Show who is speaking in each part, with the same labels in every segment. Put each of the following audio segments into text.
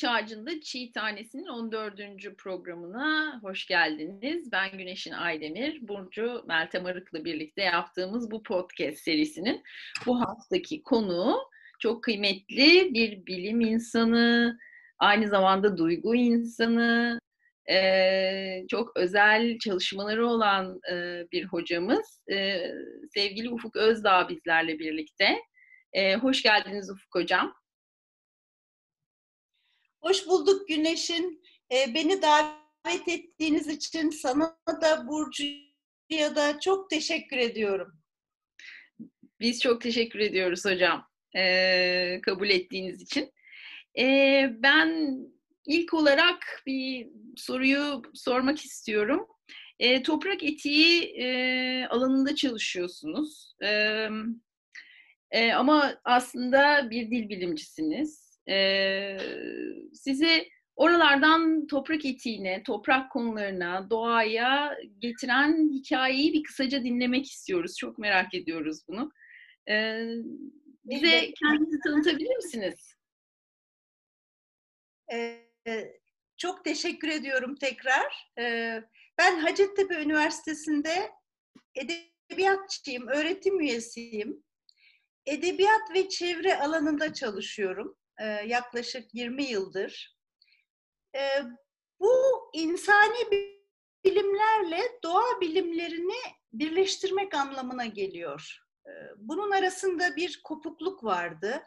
Speaker 1: Alıç Ağacı'nda Çiğ Tanesi'nin 14. programına hoş geldiniz. Ben Güneş'in Aydemir, Burcu Meltem Arık'la birlikte yaptığımız bu podcast serisinin bu haftaki konu çok kıymetli bir bilim insanı, aynı zamanda duygu insanı, çok özel çalışmaları olan bir hocamız. Sevgili Ufuk Özdağ bizlerle birlikte. Hoş geldiniz Ufuk Hocam.
Speaker 2: Hoş bulduk Güneş'in. E, beni davet ettiğiniz için sana da Burcu'ya da çok teşekkür ediyorum.
Speaker 1: Biz çok teşekkür ediyoruz hocam e, kabul ettiğiniz için. E, ben ilk olarak bir soruyu sormak istiyorum. E, toprak etiği e, alanında çalışıyorsunuz. E, e, ama aslında bir dil bilimcisiniz e, sizi oralardan toprak etiğine, toprak konularına, doğaya getiren hikayeyi bir kısaca dinlemek istiyoruz. Çok merak ediyoruz bunu. E, bize kendinizi tanıtabilir misiniz?
Speaker 2: Ee, çok teşekkür ediyorum tekrar. Ee, ben Hacettepe Üniversitesi'nde edebiyatçıyım, öğretim üyesiyim. Edebiyat ve çevre alanında çalışıyorum. E, yaklaşık 20 yıldır. E, bu insani bilimlerle doğa bilimlerini birleştirmek anlamına geliyor. E, bunun arasında bir kopukluk vardı.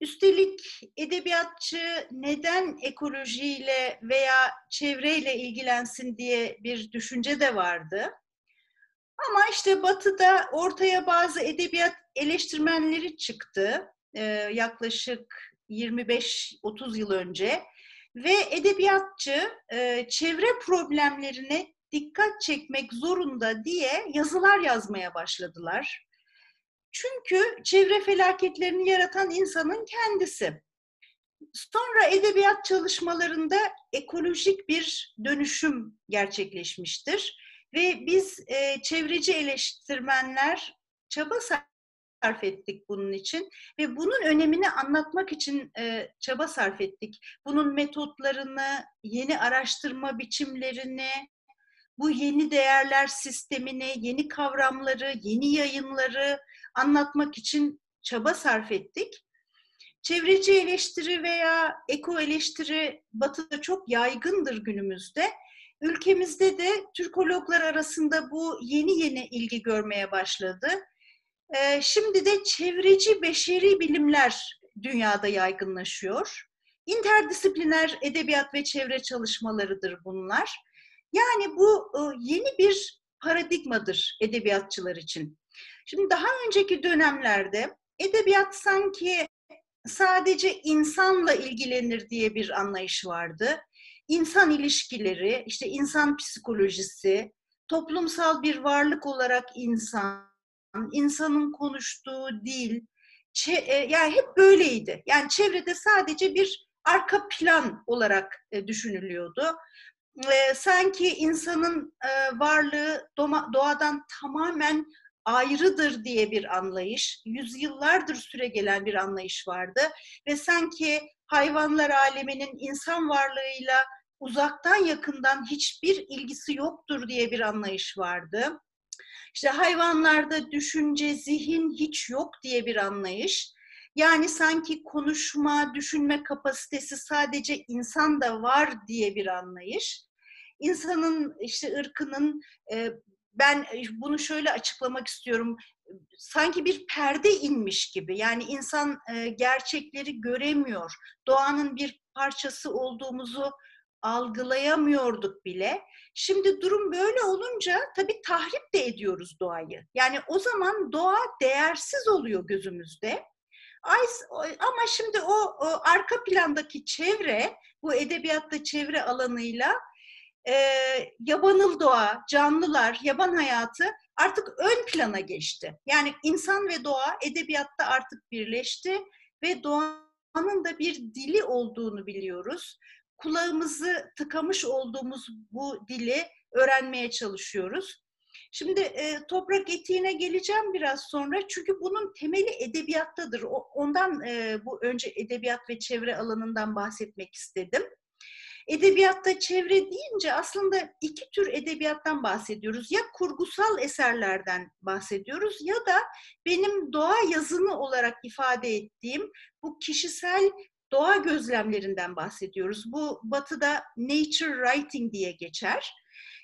Speaker 2: Üstelik edebiyatçı neden ekolojiyle veya çevreyle ilgilensin diye bir düşünce de vardı. Ama işte Batı'da ortaya bazı edebiyat eleştirmenleri çıktı. Ee, yaklaşık 25-30 yıl önce ve edebiyatçı e, çevre problemlerine dikkat çekmek zorunda diye yazılar yazmaya başladılar. Çünkü çevre felaketlerini yaratan insanın kendisi. Sonra edebiyat çalışmalarında ekolojik bir dönüşüm gerçekleşmiştir ve biz e, çevreci eleştirmenler çaba sarf ettik bunun için ve bunun önemini anlatmak için e, çaba sarf ettik. Bunun metotlarını, yeni araştırma biçimlerini, bu yeni değerler sistemini, yeni kavramları, yeni yayınları anlatmak için çaba sarf ettik. Çevreci eleştiri veya eko eleştiri batıda çok yaygındır günümüzde. Ülkemizde de Türkologlar arasında bu yeni yeni ilgi görmeye başladı. Ee, şimdi de çevreci beşeri bilimler dünyada yaygınlaşıyor. İnterdisipliner edebiyat ve çevre çalışmalarıdır bunlar. Yani bu e, yeni bir paradigmadır edebiyatçılar için. Şimdi daha önceki dönemlerde edebiyat sanki sadece insanla ilgilenir diye bir anlayış vardı. İnsan ilişkileri, işte insan psikolojisi, toplumsal bir varlık olarak insan, insanın konuştuğu dil, e, yani hep böyleydi. Yani çevrede sadece bir arka plan olarak e, düşünülüyordu. E, sanki insanın varlığı doğadan tamamen ayrıdır diye bir anlayış, yüzyıllardır süre gelen bir anlayış vardı ve sanki hayvanlar aleminin insan varlığıyla uzaktan yakından hiçbir ilgisi yoktur diye bir anlayış vardı. İşte hayvanlarda düşünce, zihin hiç yok diye bir anlayış. Yani sanki konuşma, düşünme kapasitesi sadece insanda var diye bir anlayış. İnsanın işte ırkının e, ben bunu şöyle açıklamak istiyorum. Sanki bir perde inmiş gibi. Yani insan e, gerçekleri göremiyor. Doğanın bir parçası olduğumuzu algılayamıyorduk bile. Şimdi durum böyle olunca tabii tahrip de ediyoruz doğayı. Yani o zaman doğa değersiz oluyor gözümüzde. Ama şimdi o, o arka plandaki çevre, bu edebiyatta çevre alanıyla e, yabanıl doğa, canlılar, yaban hayatı artık ön plana geçti. Yani insan ve doğa edebiyatta artık birleşti ve doğanın da bir dili olduğunu biliyoruz kulağımızı tıkamış olduğumuz bu dili öğrenmeye çalışıyoruz. Şimdi e, toprak etiğine geleceğim biraz sonra çünkü bunun temeli edebiyattadır. O, ondan e, bu önce edebiyat ve çevre alanından bahsetmek istedim. Edebiyatta çevre deyince aslında iki tür edebiyattan bahsediyoruz. Ya kurgusal eserlerden bahsediyoruz ya da benim doğa yazını olarak ifade ettiğim bu kişisel doğa gözlemlerinden bahsediyoruz. Bu batıda nature writing diye geçer.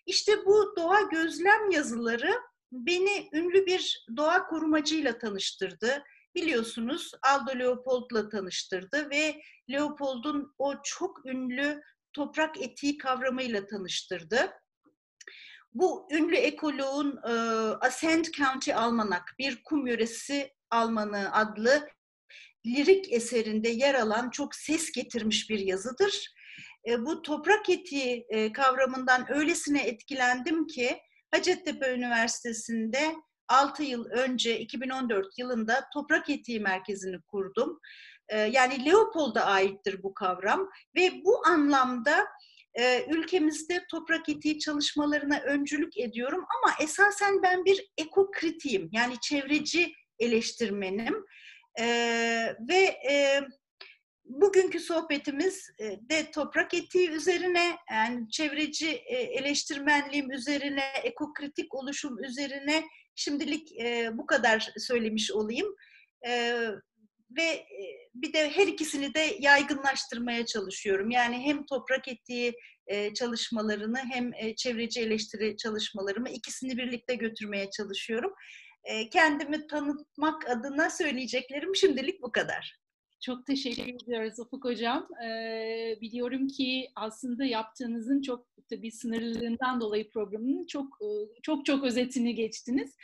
Speaker 2: İşte bu doğa gözlem yazıları beni ünlü bir doğa korumacıyla tanıştırdı. Biliyorsunuz Aldo Leopold'la tanıştırdı ve Leopold'un o çok ünlü toprak etiği kavramıyla tanıştırdı. Bu ünlü ekoloğun e, Ascent County Almanak, bir kum yöresi Almanı adlı lirik eserinde yer alan çok ses getirmiş bir yazıdır. E, bu toprak etiği e, kavramından öylesine etkilendim ki Hacettepe Üniversitesi'nde 6 yıl önce 2014 yılında Toprak Etiği Merkezi'ni kurdum. E, yani Leopold'a aittir bu kavram ve bu anlamda e, ülkemizde toprak etiği çalışmalarına öncülük ediyorum ama esasen ben bir ekokritiyim yani çevreci eleştirmenim e, ve e, bugünkü sohbetimiz e, de toprak etiği üzerine, yani çevreci e, eleştirmenliğim üzerine, ekokritik oluşum üzerine şimdilik e, bu kadar söylemiş olayım. Ve bir de her ikisini de yaygınlaştırmaya çalışıyorum. Yani hem toprak etiği çalışmalarını hem çevreci eleştiri çalışmalarımı ikisini birlikte götürmeye çalışıyorum. Kendimi tanıtmak adına söyleyeceklerim şimdilik bu kadar.
Speaker 3: Çok teşekkür ediyoruz Ufuk Hocam. Ee, biliyorum ki aslında yaptığınızın çok tabii sınırlılığından dolayı programının çok e, çok çok özetini geçtiniz.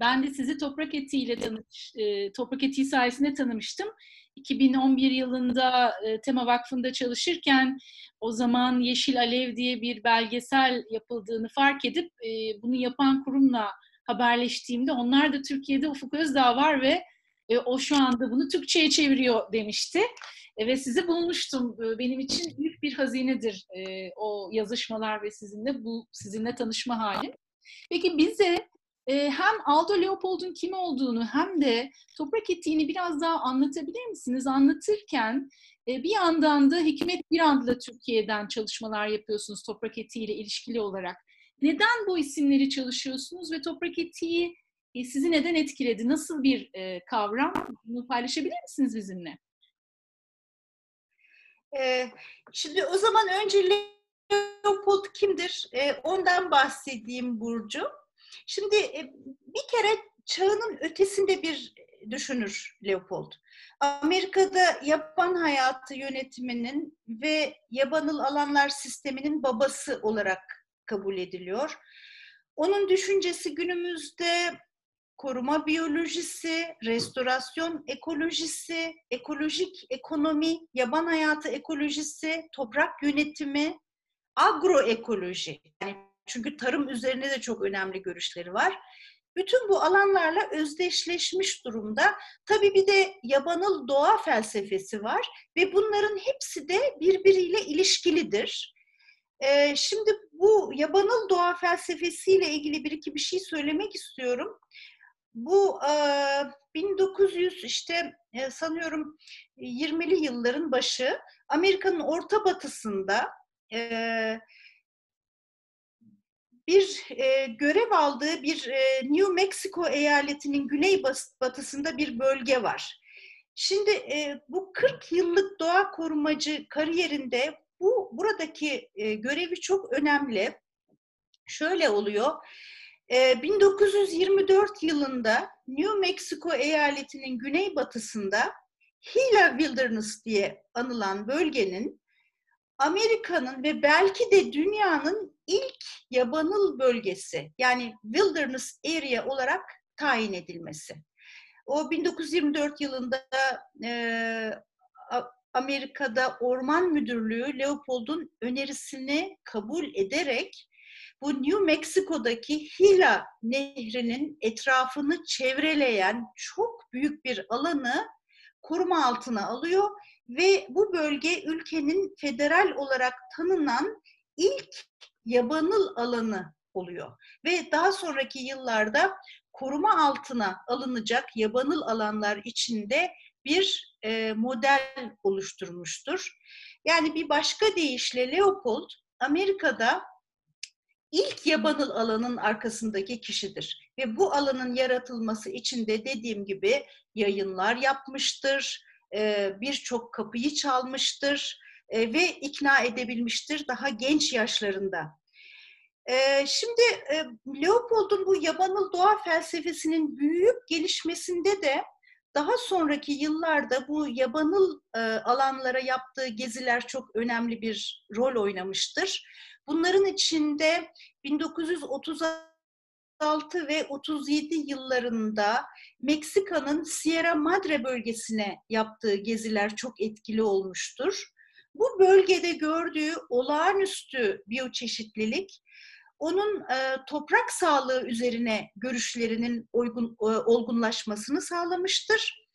Speaker 3: Ben de sizi Toprak Eti ile tanış, e, Toprak Eti sayesinde tanımıştım. 2011 yılında e, Tema Vakfı'nda çalışırken o zaman Yeşil Alev diye bir belgesel yapıldığını fark edip bunu yapan kurumla haberleştiğimde onlar da Türkiye'de Ufuk Özdağ var ve e, o şu anda bunu Türkçe'ye çeviriyor demişti. E, ve sizi bulmuştum. E, benim için büyük bir hazinedir e, o yazışmalar ve sizinle bu sizinle tanışma hali. Peki bize e, hem Aldo Leopold'un kim olduğunu hem de toprak etiğini biraz daha anlatabilir misiniz? Anlatırken e, bir yandan da Hikmet Birand'la Türkiye'den çalışmalar yapıyorsunuz toprak etiğiyle ilişkili olarak. Neden bu isimleri çalışıyorsunuz ve toprak etiği e, sizi neden etkiledi? Nasıl bir e, kavram? Bunu paylaşabilir misiniz bizimle?
Speaker 2: Ee, şimdi o zaman önce Leopold kimdir? Ee, ondan bahsedeyim Burcu. Şimdi e, bir kere çağının ötesinde bir düşünür Leopold. Amerika'da yaban hayatı yönetiminin ve yabanıl alanlar sisteminin babası olarak kabul ediliyor. Onun düşüncesi günümüzde koruma biyolojisi, restorasyon ekolojisi, ekolojik ekonomi, yaban hayatı ekolojisi, toprak yönetimi, agroekoloji. Yani çünkü tarım üzerine de çok önemli görüşleri var. Bütün bu alanlarla özdeşleşmiş durumda. Tabii bir de yabanıl doğa felsefesi var ve bunların hepsi de birbiriyle ilişkilidir. Ee, şimdi bu yabanıl doğa felsefesiyle ilgili bir iki bir şey söylemek istiyorum. Bu e, 1900 işte e, sanıyorum 20'li yılların başı Amerika'nın orta batısında e, bir e, görev aldığı bir e, New Mexico eyaletinin güney batısında bir bölge var. Şimdi e, bu 40 yıllık doğa korumacı kariyerinde bu buradaki e, görevi çok önemli. Şöyle oluyor. 1924 ee, yılında New Mexico eyaletinin güneybatısında Gila Wilderness diye anılan bölgenin Amerika'nın ve belki de dünyanın ilk yabanıl bölgesi yani Wilderness Area olarak tayin edilmesi. O 1924 yılında e, Amerika'da Orman Müdürlüğü Leopold'un önerisini kabul ederek bu New Mexico'daki Gila Nehri'nin etrafını çevreleyen çok büyük bir alanı koruma altına alıyor ve bu bölge ülkenin federal olarak tanınan ilk yabanıl alanı oluyor. Ve daha sonraki yıllarda koruma altına alınacak yabanıl alanlar içinde bir e, model oluşturmuştur. Yani bir başka deyişle Leopold Amerika'da ilk yabanıl alanın arkasındaki kişidir. Ve bu alanın yaratılması için de dediğim gibi yayınlar yapmıştır, e, birçok kapıyı çalmıştır e, ve ikna edebilmiştir daha genç yaşlarında. E, şimdi Leopold'un bu yabanıl doğa felsefesinin büyük gelişmesinde de daha sonraki yıllarda bu yabanıl alanlara yaptığı geziler çok önemli bir rol oynamıştır. Bunların içinde 1936 ve 37 yıllarında Meksika'nın Sierra Madre bölgesine yaptığı geziler çok etkili olmuştur. Bu bölgede gördüğü olağanüstü biyoçeşitlilik onun e, toprak sağlığı üzerine görüşlerinin uygun, e, olgunlaşmasını sağlamıştır.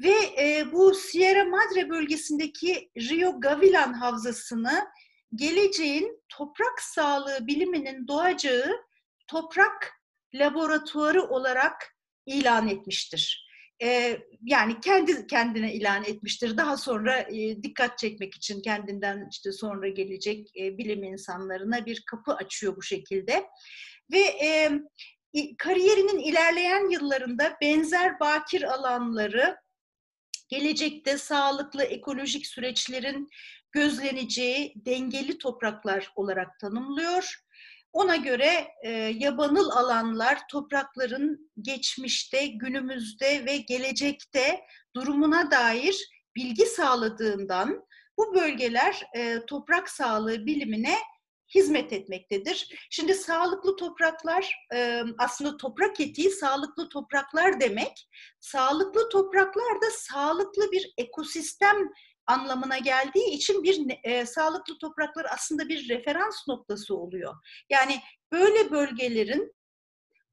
Speaker 2: Ve e, bu Sierra Madre bölgesindeki Rio Gavilan havzasını geleceğin toprak sağlığı biliminin doğacağı toprak laboratuvarı olarak ilan etmiştir. Yani kendi kendine ilan etmiştir. Daha sonra dikkat çekmek için kendinden işte sonra gelecek bilim insanlarına bir kapı açıyor bu şekilde. Ve kariyerinin ilerleyen yıllarında benzer bakir alanları gelecekte sağlıklı ekolojik süreçlerin gözleneceği dengeli topraklar olarak tanımlıyor. Ona göre e, yabanıl alanlar toprakların geçmişte, günümüzde ve gelecekte durumuna dair bilgi sağladığından bu bölgeler e, toprak sağlığı bilimine hizmet etmektedir. Şimdi sağlıklı topraklar e, aslında toprak etiği sağlıklı topraklar demek. Sağlıklı topraklar da sağlıklı bir ekosistem anlamına geldiği için bir e, sağlıklı topraklar aslında bir referans noktası oluyor. Yani böyle bölgelerin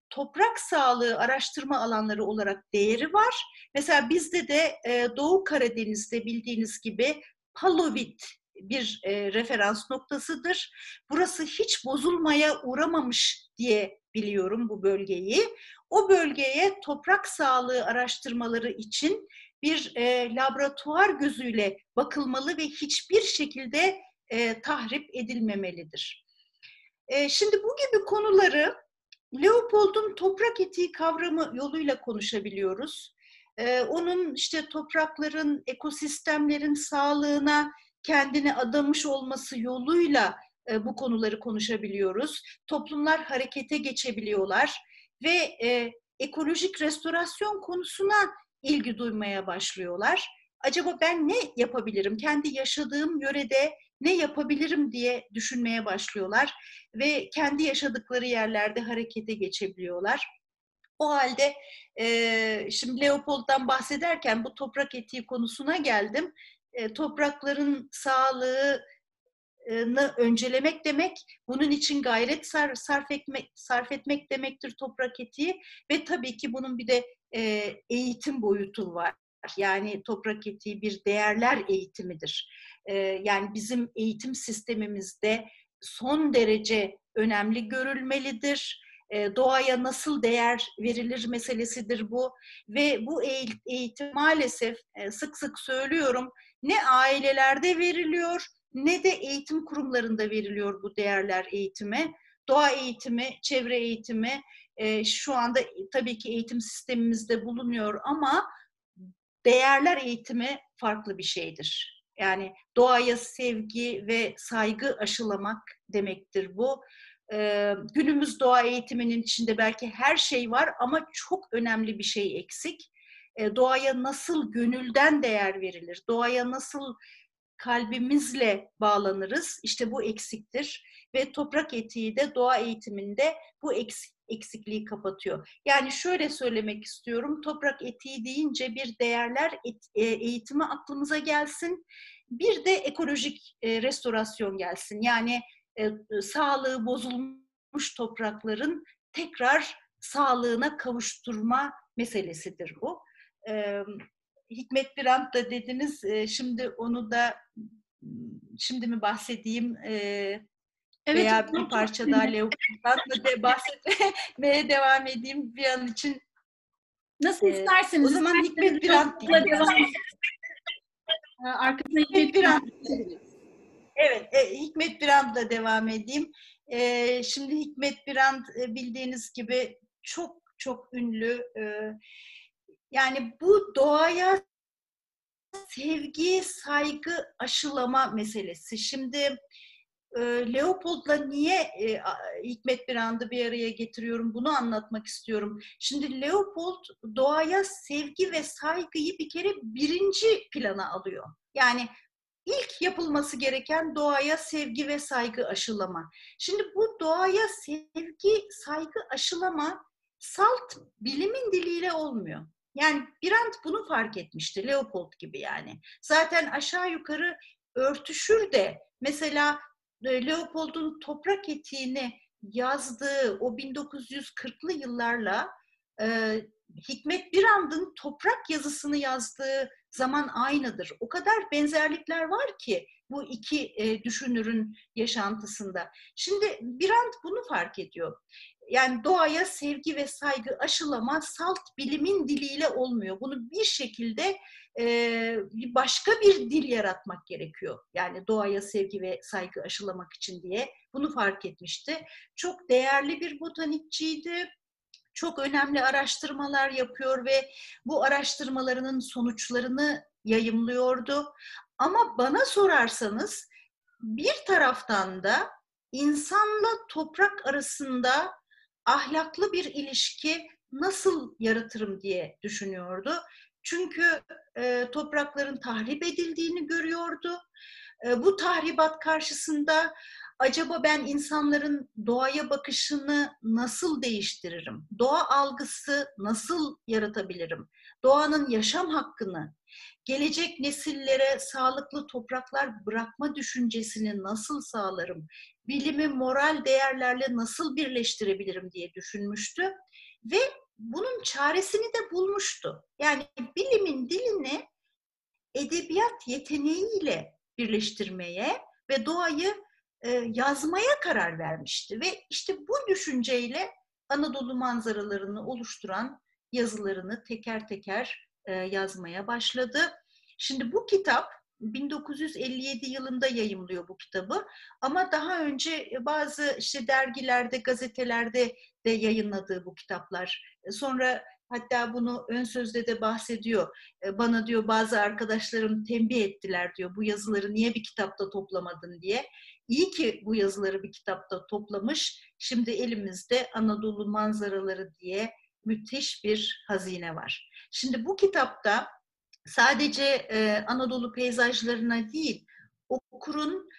Speaker 2: toprak sağlığı araştırma alanları olarak değeri var. Mesela bizde de e, Doğu Karadeniz'de bildiğiniz gibi Palovit bir e, referans noktasıdır. Burası hiç bozulmaya uğramamış diye biliyorum bu bölgeyi. O bölgeye toprak sağlığı araştırmaları için bir e, laboratuvar gözüyle bakılmalı ve hiçbir şekilde e, tahrip edilmemelidir. E, şimdi bu gibi konuları Leopold'un toprak etiği kavramı yoluyla konuşabiliyoruz. E, onun işte toprakların, ekosistemlerin sağlığına kendini adamış olması yoluyla e, bu konuları konuşabiliyoruz. Toplumlar harekete geçebiliyorlar ve e, ekolojik restorasyon konusuna ilgi duymaya başlıyorlar. Acaba ben ne yapabilirim? Kendi yaşadığım yörede ne yapabilirim diye düşünmeye başlıyorlar ve kendi yaşadıkları yerlerde harekete geçebiliyorlar. O halde e, şimdi Leopold'dan bahsederken bu toprak etiği konusuna geldim. E, toprakların sağlığı öncelemek demek, bunun için gayret sarf etmek, sarf etmek demektir toprak etiği ve tabii ki bunun bir de e, eğitim boyutu var. Yani toprak etiği bir değerler eğitimidir. Yani bizim eğitim sistemimizde son derece önemli görülmelidir. Doğaya nasıl değer verilir meselesidir bu ve bu eğitim maalesef sık sık söylüyorum ne ailelerde veriliyor ne de eğitim kurumlarında veriliyor bu değerler eğitimi. Doğa eğitimi, çevre eğitimi e, şu anda tabii ki eğitim sistemimizde bulunuyor ama değerler eğitimi farklı bir şeydir. Yani doğaya sevgi ve saygı aşılamak demektir bu. Ee, günümüz doğa eğitiminin içinde belki her şey var ama çok önemli bir şey eksik. Ee, doğaya nasıl gönülden değer verilir? Doğaya nasıl kalbimizle bağlanırız. İşte bu eksiktir ve toprak etiği de doğa eğitiminde bu eksik, eksikliği kapatıyor. Yani şöyle söylemek istiyorum. Toprak etiği deyince bir değerler et, e, eğitimi aklımıza gelsin. Bir de ekolojik e, restorasyon gelsin. Yani e, sağlığı bozulmuş toprakların tekrar sağlığına kavuşturma meselesidir bu. E, Hikmet Birant da dediniz. E, şimdi onu da şimdi mi bahsedeyim? E, Evet, veya bir parça daha Leopold'dan da bahsetmeye devam edeyim bir an için.
Speaker 3: Nasıl ee, isterseniz.
Speaker 2: O zaman Hikmet Birant diyeyim.
Speaker 3: Arkasına Hikmet Birant.
Speaker 2: Evet, e, Hikmet Birant'la devam edeyim. E, şimdi Hikmet Birant e, bildiğiniz gibi çok çok ünlü. E, yani bu doğaya sevgi, saygı, aşılama meselesi. Şimdi Leopold'la niye e, Hikmet Birand'ı bir araya getiriyorum bunu anlatmak istiyorum. Şimdi Leopold doğaya sevgi ve saygıyı bir kere birinci plana alıyor. Yani ilk yapılması gereken doğaya sevgi ve saygı aşılama. Şimdi bu doğaya sevgi, saygı aşılama salt bilimin diliyle olmuyor. Yani Birand bunu fark etmişti, Leopold gibi yani. Zaten aşağı yukarı örtüşür de mesela e, Leopold'un toprak etiğini yazdığı o 1940'lı yıllarla e, Hikmet Birand'ın toprak yazısını yazdığı zaman aynıdır. O kadar benzerlikler var ki bu iki e, düşünürün yaşantısında. Şimdi Birand bunu fark ediyor. Yani doğaya sevgi ve saygı aşılama salt bilimin diliyle olmuyor. Bunu bir şekilde e, başka bir dil yaratmak gerekiyor. Yani doğaya sevgi ve saygı aşılamak için diye bunu fark etmişti. Çok değerli bir botanikçiydi. Çok önemli araştırmalar yapıyor ve bu araştırmalarının sonuçlarını yayımlıyordu. Ama bana sorarsanız bir taraftan da insanla toprak arasında ahlaklı bir ilişki nasıl yaratırım diye düşünüyordu. Çünkü e, toprakların tahrip edildiğini görüyordu. E, bu tahribat karşısında acaba ben insanların doğaya bakışını nasıl değiştiririm? Doğa algısı nasıl yaratabilirim? Doğanın yaşam hakkını, gelecek nesillere sağlıklı topraklar bırakma düşüncesini nasıl sağlarım? Bilimi moral değerlerle nasıl birleştirebilirim diye düşünmüştü ve bunun çaresini de bulmuştu. Yani bilimin dilini edebiyat yeteneğiyle birleştirmeye ve doğayı e, yazmaya karar vermişti. Ve işte bu düşünceyle Anadolu manzaralarını oluşturan yazılarını teker teker e, yazmaya başladı. Şimdi bu kitap 1957 yılında yayımlıyor bu kitabı ama daha önce bazı işte dergilerde, gazetelerde de yayınladığı bu kitaplar. Sonra hatta bunu ön sözde de bahsediyor. Bana diyor bazı arkadaşlarım tembih ettiler diyor bu yazıları niye bir kitapta toplamadın diye. İyi ki bu yazıları bir kitapta toplamış. Şimdi elimizde Anadolu manzaraları diye müthiş bir hazine var. Şimdi bu kitapta sadece e, Anadolu peyzajlarına değil, okurun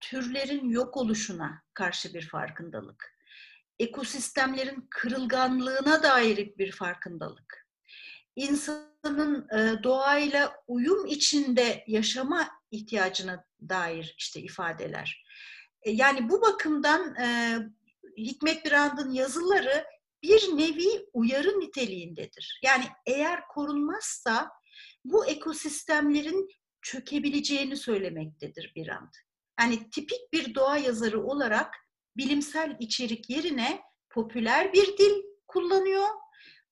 Speaker 2: türlerin yok oluşuna karşı bir farkındalık, ekosistemlerin kırılganlığına dair bir farkındalık, insanın e, doğayla uyum içinde yaşama ihtiyacına dair işte ifadeler. E, yani bu bakımdan e, Hikmet Birand'ın yazıları bir nevi uyarı niteliğindedir. Yani eğer korunmazsa bu ekosistemlerin çökebileceğini söylemektedir bir anda. Yani tipik bir doğa yazarı olarak bilimsel içerik yerine popüler bir dil kullanıyor.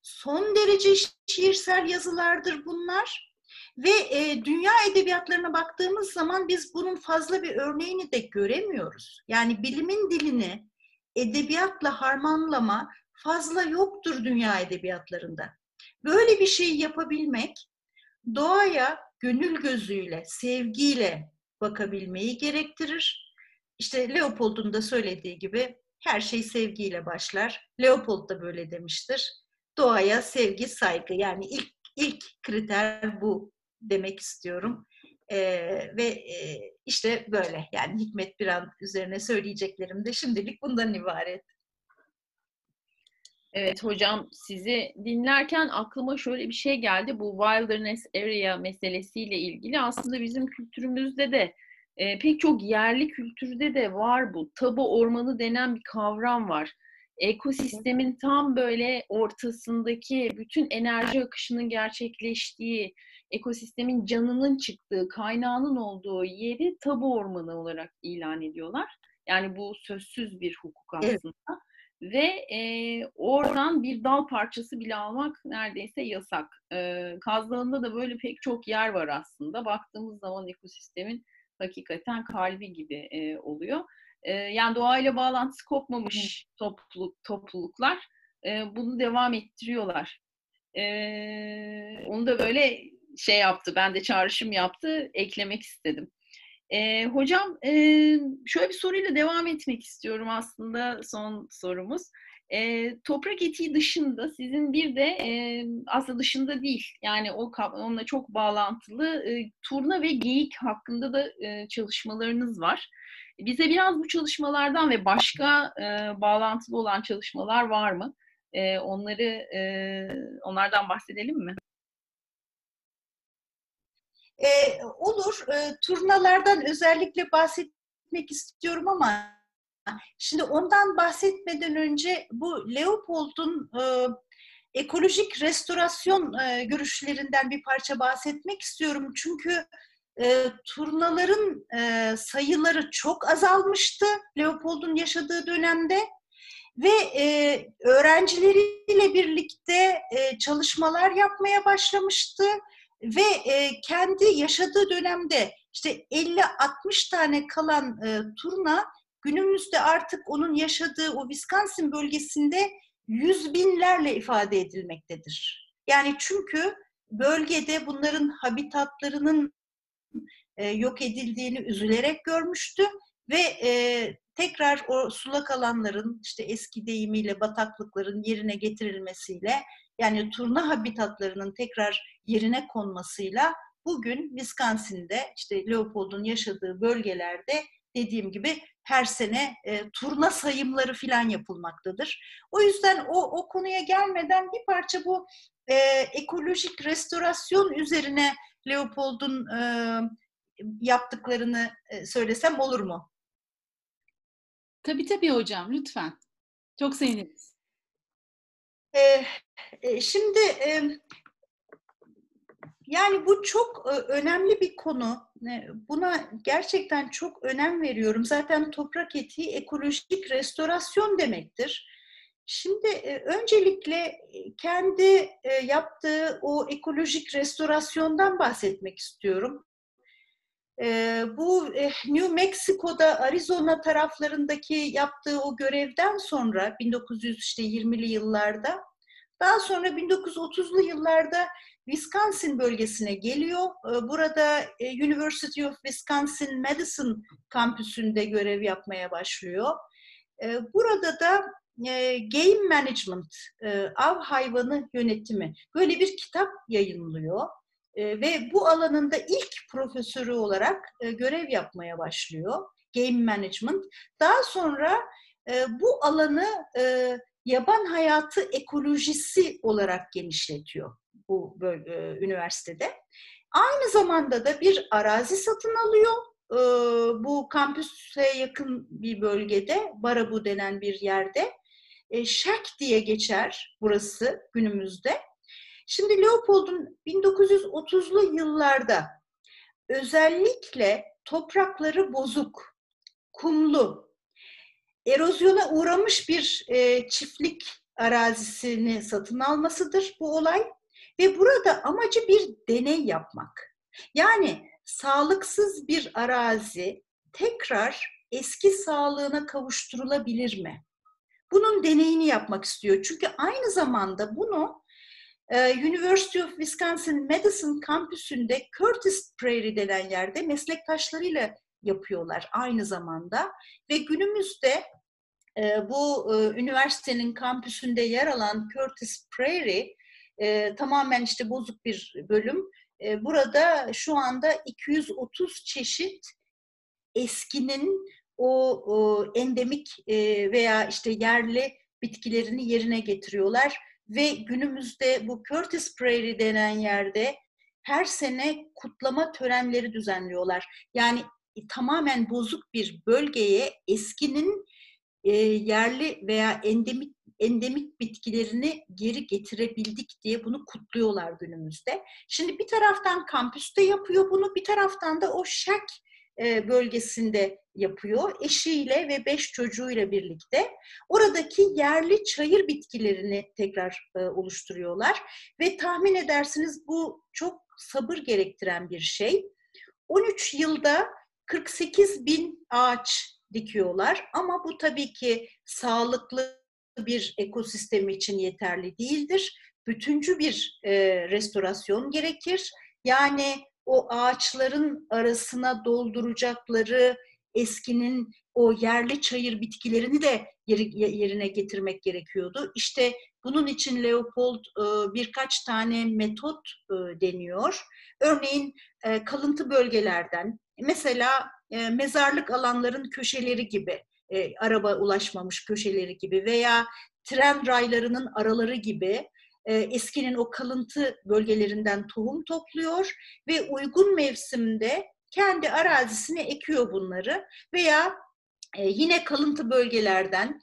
Speaker 2: Son derece şiirsel yazılardır bunlar. Ve e, dünya edebiyatlarına baktığımız zaman biz bunun fazla bir örneğini de göremiyoruz. Yani bilimin dilini edebiyatla harmanlama fazla yoktur dünya edebiyatlarında. Böyle bir şey yapabilmek doğaya gönül gözüyle, sevgiyle bakabilmeyi gerektirir. İşte Leopold'un da söylediği gibi her şey sevgiyle başlar. Leopold da böyle demiştir. Doğaya sevgi, saygı yani ilk ilk kriter bu demek istiyorum. Ee, ve e, işte böyle yani Hikmet Biran üzerine söyleyeceklerim de şimdilik bundan ibaret.
Speaker 1: Evet hocam sizi dinlerken aklıma şöyle bir şey geldi. Bu wilderness area meselesiyle ilgili aslında bizim kültürümüzde de e, pek çok yerli kültürde de var bu. Tabu ormanı denen bir kavram var. Ekosistemin tam böyle ortasındaki bütün enerji akışının gerçekleştiği, ekosistemin canının çıktığı, kaynağının olduğu yeri tabu ormanı olarak ilan ediyorlar. Yani bu sözsüz bir hukuk aslında. Evet. Ve e, oradan bir dal parçası bile almak neredeyse yasak. E, Kaz Dağı'nda da böyle pek çok yer var aslında. Baktığımız zaman ekosistemin hakikaten kalbi gibi e, oluyor. E, yani doğayla bağlantısı kopmamış topluluk, topluluklar e, bunu devam ettiriyorlar. E, onu da böyle şey yaptı, ben de çağrışım yaptı, eklemek istedim. E, hocam e, şöyle bir soruyla devam etmek istiyorum aslında son sorumuz. E, toprak etiği dışında sizin bir de e, aslında dışında değil yani o onunla çok bağlantılı e, turna ve geyik hakkında da e, çalışmalarınız var. Bize biraz bu çalışmalardan ve başka e, bağlantılı olan çalışmalar var mı? E, onları e, onlardan bahsedelim mi?
Speaker 2: E, olur. E, turnalardan özellikle bahsetmek istiyorum ama şimdi ondan bahsetmeden önce bu Leopold'un e, ekolojik restorasyon e, görüşlerinden bir parça bahsetmek istiyorum. Çünkü e, turnaların e, sayıları çok azalmıştı Leopold'un yaşadığı dönemde ve e, öğrencileriyle birlikte e, çalışmalar yapmaya başlamıştı ve e, kendi yaşadığı dönemde işte 50-60 tane kalan e, turna günümüzde artık onun yaşadığı o Wisconsin bölgesinde yüz binlerle ifade edilmektedir. Yani çünkü bölgede bunların habitatlarının e, yok edildiğini üzülerek görmüştü ve e, tekrar o sulak alanların işte eski deyimiyle bataklıkların yerine getirilmesiyle yani turna habitatlarının tekrar yerine konmasıyla bugün Wisconsin'de işte Leopold'un yaşadığı bölgelerde dediğim gibi her sene e, turna sayımları filan yapılmaktadır. O yüzden o, o konuya gelmeden bir parça bu e, ekolojik restorasyon üzerine Leopold'un e, yaptıklarını e, söylesem olur mu?
Speaker 3: Tabii tabii hocam, lütfen. Çok seviniriz.
Speaker 2: Ee, şimdi e, yani bu çok e, önemli bir konu. Buna gerçekten çok önem veriyorum. Zaten toprak etiği ekolojik restorasyon demektir. Şimdi e, öncelikle kendi yaptığı o ekolojik restorasyondan bahsetmek istiyorum. E, bu e, New Mexico'da Arizona taraflarındaki yaptığı o görevden sonra 1920'li yıllarda daha sonra 1930'lu yıllarda Wisconsin bölgesine geliyor. E, burada e, University of Wisconsin Madison kampüsünde görev yapmaya başlıyor. E, burada da Game Management, av hayvanı yönetimi böyle bir kitap yayınlıyor. E, ve bu alanında ilk profesörü olarak e, görev yapmaya başlıyor. Game Management. Daha sonra e, bu alanı e, yaban hayatı ekolojisi olarak genişletiyor bu böyle, e, üniversitede. Aynı zamanda da bir arazi satın alıyor. E, bu kampüse yakın bir bölgede, Barabu denen bir yerde. E, Şek diye geçer burası günümüzde. Şimdi Leopold'un 1930'lu yıllarda özellikle toprakları bozuk, kumlu, erozyona uğramış bir e, çiftlik arazisini satın almasıdır bu olay. Ve burada amacı bir deney yapmak. Yani sağlıksız bir arazi tekrar eski sağlığına kavuşturulabilir mi? Bunun deneyini yapmak istiyor. Çünkü aynı zamanda bunu ee, University of Wisconsin Madison kampüsünde Curtis Prairie denen yerde meslektaşlarıyla yapıyorlar aynı zamanda ve günümüzde e, bu e, üniversitenin kampüsünde yer alan Curtis Prairie e, tamamen işte bozuk bir bölüm. Burada şu anda 230 çeşit eskinin o, o endemik veya işte yerli bitkilerini yerine getiriyorlar ve günümüzde bu Curtis Prairie denen yerde her sene kutlama törenleri düzenliyorlar. Yani e, tamamen bozuk bir bölgeye eskinin e, yerli veya endemik endemik bitkilerini geri getirebildik diye bunu kutluyorlar günümüzde. Şimdi bir taraftan kampüste yapıyor bunu, bir taraftan da o şek e, bölgesinde yapıyor. Eşiyle ve beş çocuğuyla birlikte oradaki yerli çayır bitkilerini tekrar e, oluşturuyorlar. Ve tahmin edersiniz bu çok sabır gerektiren bir şey. 13 yılda 48 bin ağaç dikiyorlar ama bu tabii ki sağlıklı bir ekosistem için yeterli değildir. Bütüncü bir e, restorasyon gerekir. Yani o ağaçların arasına dolduracakları eskinin o yerli çayır bitkilerini de yerine getirmek gerekiyordu. İşte bunun için Leopold e, birkaç tane metot e, deniyor. Örneğin e, kalıntı bölgelerden, mesela mezarlık alanların köşeleri gibi, araba ulaşmamış köşeleri gibi veya tren raylarının araları gibi eskinin o kalıntı bölgelerinden tohum topluyor ve uygun mevsimde kendi arazisine ekiyor bunları veya yine kalıntı bölgelerden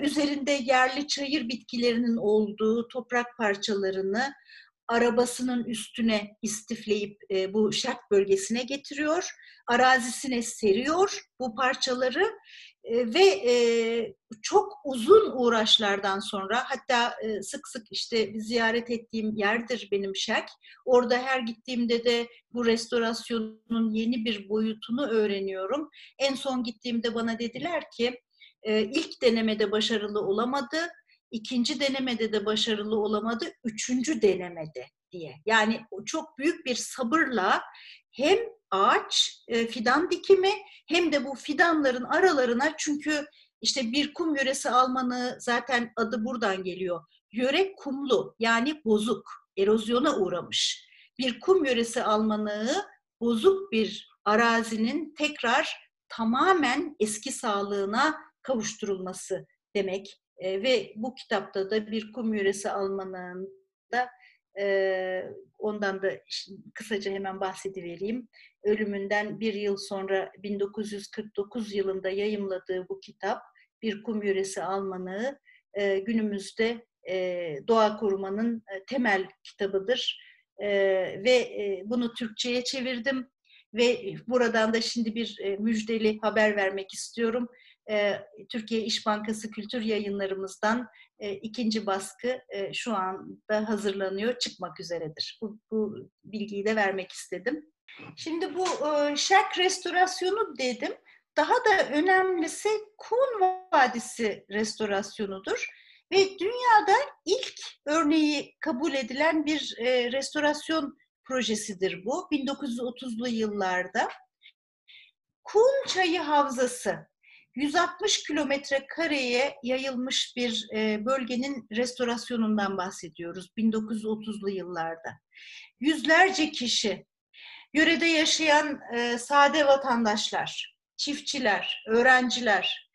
Speaker 2: üzerinde yerli çayır bitkilerinin olduğu toprak parçalarını arabasının üstüne istifleyip e, bu şark bölgesine getiriyor. Arazisine seriyor bu parçaları e, ve e, çok uzun uğraşlardan sonra hatta e, sık sık işte ziyaret ettiğim yerdir benim şark. Orada her gittiğimde de bu restorasyonun yeni bir boyutunu öğreniyorum. En son gittiğimde bana dediler ki e, ilk denemede başarılı olamadı ikinci denemede de başarılı olamadı, üçüncü denemede diye. Yani çok büyük bir sabırla hem ağaç e, fidan dikimi hem de bu fidanların aralarına çünkü işte bir kum yöresi Almanı zaten adı buradan geliyor. Yöre kumlu yani bozuk, erozyona uğramış. Bir kum yöresi Almanığı bozuk bir arazinin tekrar tamamen eski sağlığına kavuşturulması demek. E, ve bu kitapta da bir kum yöresi Almanı'nda e, ondan da kısaca hemen bahsedivereyim. Ölümünden bir yıl sonra 1949 yılında yayımladığı bu kitap Bir Kum Yöresi Almanığı e, günümüzde e, doğa korumanın e, temel kitabıdır. E, ve e, bunu Türkçe'ye çevirdim ve buradan da şimdi bir müjdeli haber vermek istiyorum e, Türkiye İş Bankası Kültür Yayınlarımızdan e, ikinci baskı e, şu anda hazırlanıyor, çıkmak üzeredir. Bu, bu bilgiyi de vermek istedim. Şimdi bu e, şark restorasyonu dedim. Daha da önemlisi Kun Vadisi restorasyonudur. Ve dünyada ilk örneği kabul edilen bir restorasyon projesidir bu. 1930'lu yıllarda. Kun Çayı Havzası 160 kilometre kareye yayılmış bir e, bölgenin restorasyonundan bahsediyoruz 1930'lu yıllarda. Yüzlerce kişi, yörede yaşayan e, sade vatandaşlar, çiftçiler, öğrenciler,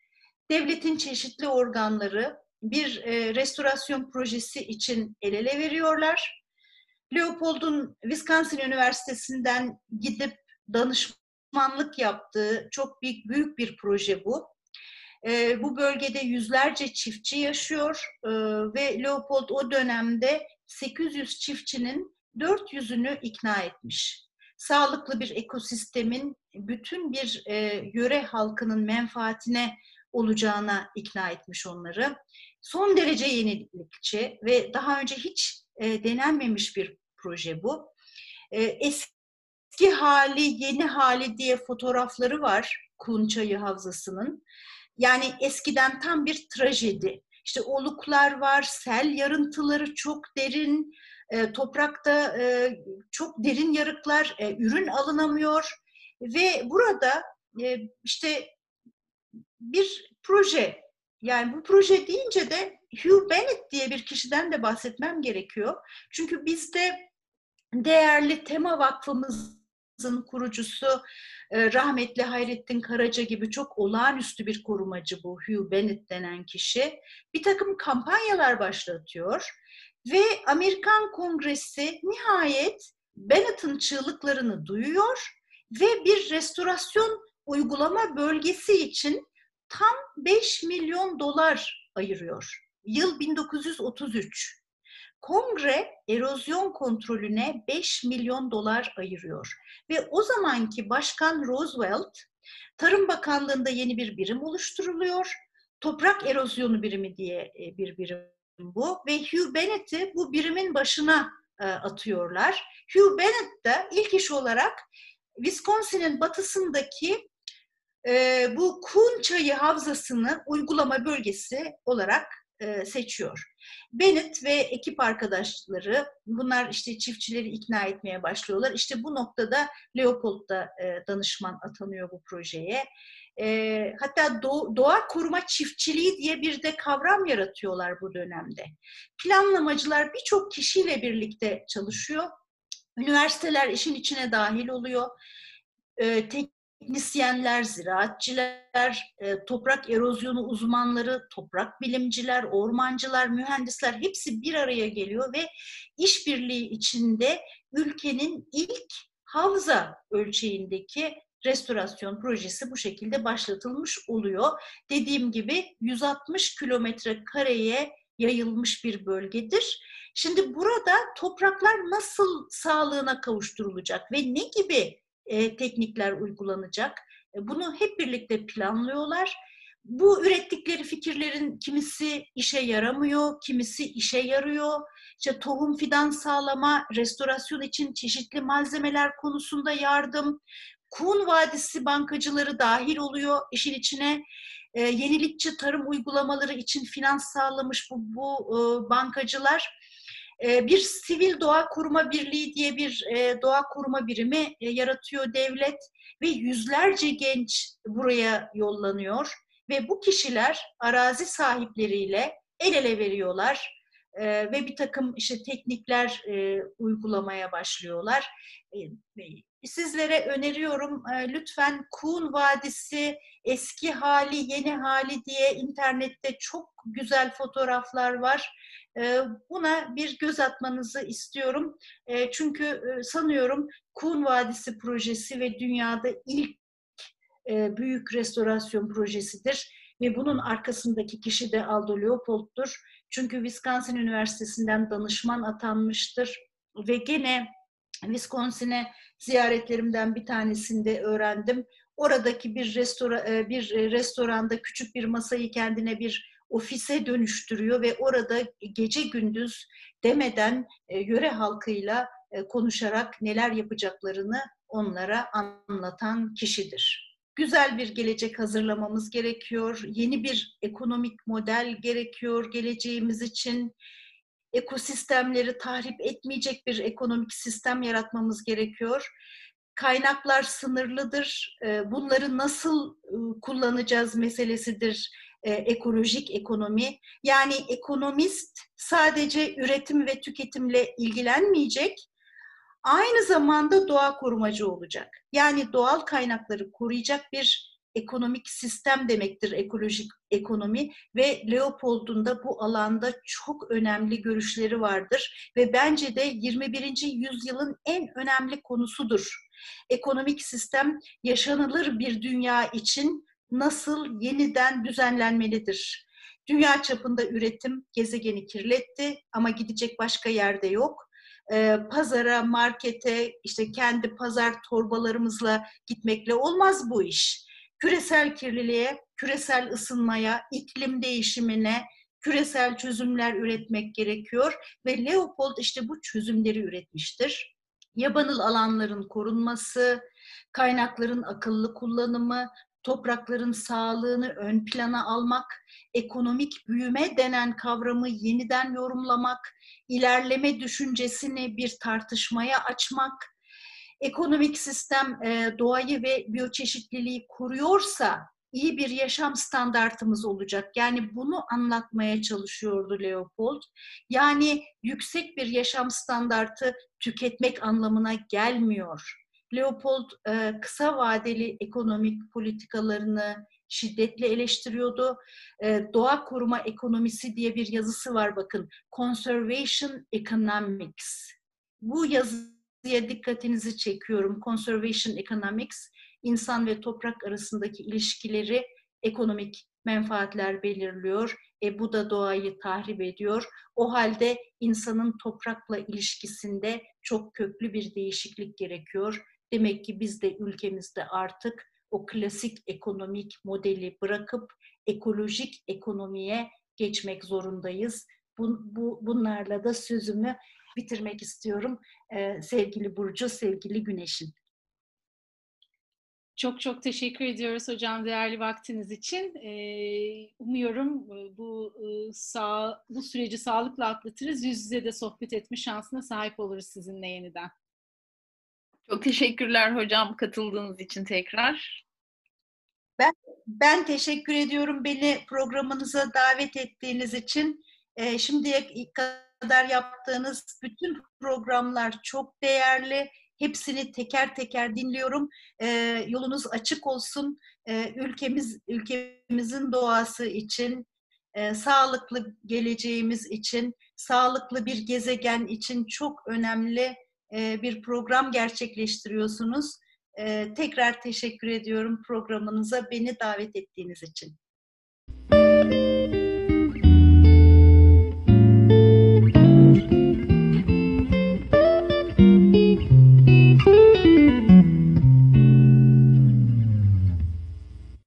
Speaker 2: devletin çeşitli organları bir e, restorasyon projesi için el ele veriyorlar. Leopold'un Wisconsin Üniversitesi'nden gidip danışma danışmanlık yaptığı çok büyük, büyük bir proje bu. E, bu bölgede yüzlerce çiftçi yaşıyor e, ve Leopold o dönemde 800 çiftçinin 400'ünü ikna etmiş. Sağlıklı bir ekosistemin bütün bir e, yöre halkının menfaatine olacağına ikna etmiş onları. Son derece yenilikçi ve daha önce hiç e, denenmemiş bir proje bu. E, eski eski hali, yeni hali diye fotoğrafları var Kunçayı Havzası'nın. Yani eskiden tam bir trajedi. İşte oluklar var, sel yarıntıları çok derin, e, toprakta e, çok derin yarıklar, e, ürün alınamıyor. Ve burada e, işte bir proje, yani bu proje deyince de Hugh Bennett diye bir kişiden de bahsetmem gerekiyor. Çünkü bizde değerli tema vakfımız kurucusu e, rahmetli Hayrettin Karaca gibi çok olağanüstü bir korumacı bu Hugh Bennett denen kişi. Bir takım kampanyalar başlatıyor ve Amerikan Kongresi nihayet Bennett'ın çığlıklarını duyuyor ve bir restorasyon uygulama bölgesi için tam 5 milyon dolar ayırıyor. Yıl 1933. Kongre erozyon kontrolüne 5 milyon dolar ayırıyor. Ve o zamanki Başkan Roosevelt, Tarım Bakanlığı'nda yeni bir birim oluşturuluyor. Toprak erozyonu birimi diye e, bir birim bu. Ve Hugh Bennett'i bu birimin başına e, atıyorlar. Hugh Bennett de ilk iş olarak Wisconsin'in batısındaki e, bu Kun Çayı Havzası'nı uygulama bölgesi olarak seçiyor. Bennett ve ekip arkadaşları bunlar işte çiftçileri ikna etmeye başlıyorlar. İşte bu noktada Leopold da e, danışman atanıyor bu projeye. E, hatta doğa koruma çiftçiliği diye bir de kavram yaratıyorlar bu dönemde. Planlamacılar birçok kişiyle birlikte çalışıyor. Üniversiteler işin içine dahil oluyor. E, tek teknisyenler, ziraatçiler, e, toprak erozyonu uzmanları, toprak bilimciler, ormancılar, mühendisler hepsi bir araya geliyor ve işbirliği içinde ülkenin ilk havza ölçeğindeki restorasyon projesi bu şekilde başlatılmış oluyor. Dediğim gibi 160 kilometre kareye yayılmış bir bölgedir. Şimdi burada topraklar nasıl sağlığına kavuşturulacak ve ne gibi e, teknikler uygulanacak. E, bunu hep birlikte planlıyorlar. Bu ürettikleri fikirlerin kimisi işe yaramıyor, kimisi işe yarıyor. İşte tohum fidan sağlama, restorasyon için çeşitli malzemeler konusunda yardım, Kun Vadisi bankacıları dahil oluyor işin içine. E, yenilikçi tarım uygulamaları için finans sağlamış bu, bu e, bankacılar bir sivil doğa koruma birliği diye bir e, doğa koruma birimi e, yaratıyor devlet ve yüzlerce genç buraya yollanıyor ve bu kişiler arazi sahipleriyle el ele veriyorlar e, ve bir takım işte teknikler uygulamaya başlıyorlar. Sizlere öneriyorum lütfen Kuğun Vadisi eski hali yeni hali diye internette çok güzel fotoğraflar var Buna bir göz atmanızı istiyorum. Çünkü sanıyorum Kun Vadisi projesi ve dünyada ilk büyük restorasyon projesidir. Ve bunun arkasındaki kişi de Aldo Leopold'dur. Çünkü Wisconsin Üniversitesi'nden danışman atanmıştır. Ve gene Wisconsin'e ziyaretlerimden bir tanesinde öğrendim. Oradaki bir restora, bir restoranda küçük bir masayı kendine bir ofise dönüştürüyor ve orada gece gündüz demeden e, yöre halkıyla e, konuşarak neler yapacaklarını onlara anlatan kişidir. Güzel bir gelecek hazırlamamız gerekiyor. Yeni bir ekonomik model gerekiyor geleceğimiz için. Ekosistemleri tahrip etmeyecek bir ekonomik sistem yaratmamız gerekiyor kaynaklar sınırlıdır. E, bunları nasıl kullanacağız meselesidir e, ekolojik ekonomi. Yani ekonomist sadece üretim ve tüketimle ilgilenmeyecek, aynı zamanda doğa korumacı olacak. Yani doğal kaynakları koruyacak bir ekonomik sistem demektir ekolojik ekonomi ve Leopold'un da bu alanda çok önemli görüşleri vardır ve bence de 21. yüzyılın en önemli konusudur. Ekonomik sistem yaşanılır bir dünya için nasıl yeniden düzenlenmelidir? Dünya çapında üretim gezegeni kirletti ama gidecek başka yerde yok. Ee, pazara, markete, işte kendi pazar torbalarımızla gitmekle olmaz bu iş. Küresel kirliliğe, küresel ısınmaya, iklim değişimine, küresel çözümler üretmek gerekiyor ve Leopold işte bu çözümleri üretmiştir. Yabanıl alanların korunması, kaynakların akıllı kullanımı, toprakların sağlığını ön plana almak, ekonomik büyüme denen kavramı yeniden yorumlamak, ilerleme düşüncesini bir tartışmaya açmak, ekonomik sistem e, doğayı ve biyoçeşitliliği kuruyorsa iyi bir yaşam standartımız olacak. Yani bunu anlatmaya çalışıyordu Leopold. Yani yüksek bir yaşam standartı tüketmek anlamına gelmiyor. Leopold e, kısa vadeli ekonomik politikalarını şiddetle eleştiriyordu. E, doğa koruma ekonomisi diye bir yazısı var bakın. Conservation Economics. Bu yazıya dikkatinizi çekiyorum. Conservation Economics, insan ve toprak arasındaki ilişkileri ekonomik menfaatler belirliyor. E bu da doğayı tahrip ediyor. O halde insanın toprakla ilişkisinde çok köklü bir değişiklik gerekiyor. Demek ki biz de ülkemizde artık o klasik ekonomik modeli bırakıp ekolojik ekonomiye geçmek zorundayız. Bu, bu, bunlarla da sözümü bitirmek istiyorum. Ee, sevgili Burcu, sevgili Güneş'in.
Speaker 3: Çok çok teşekkür ediyoruz hocam değerli vaktiniz için. Ee, umuyorum bu sağ, bu süreci sağlıkla atlatırız. Yüz yüze de sohbet etme şansına sahip oluruz sizinle yeniden.
Speaker 1: Çok teşekkürler hocam katıldığınız için tekrar.
Speaker 2: Ben ben teşekkür ediyorum beni programınıza davet ettiğiniz için. Ee, şimdiye kadar yaptığınız bütün programlar çok değerli. Hepsini teker teker dinliyorum. Ee, yolunuz açık olsun. Ee, ülkemiz ülkemizin doğası için, e, sağlıklı geleceğimiz için, sağlıklı bir gezegen için çok önemli e, bir program gerçekleştiriyorsunuz. E, tekrar teşekkür ediyorum programınıza beni davet ettiğiniz için.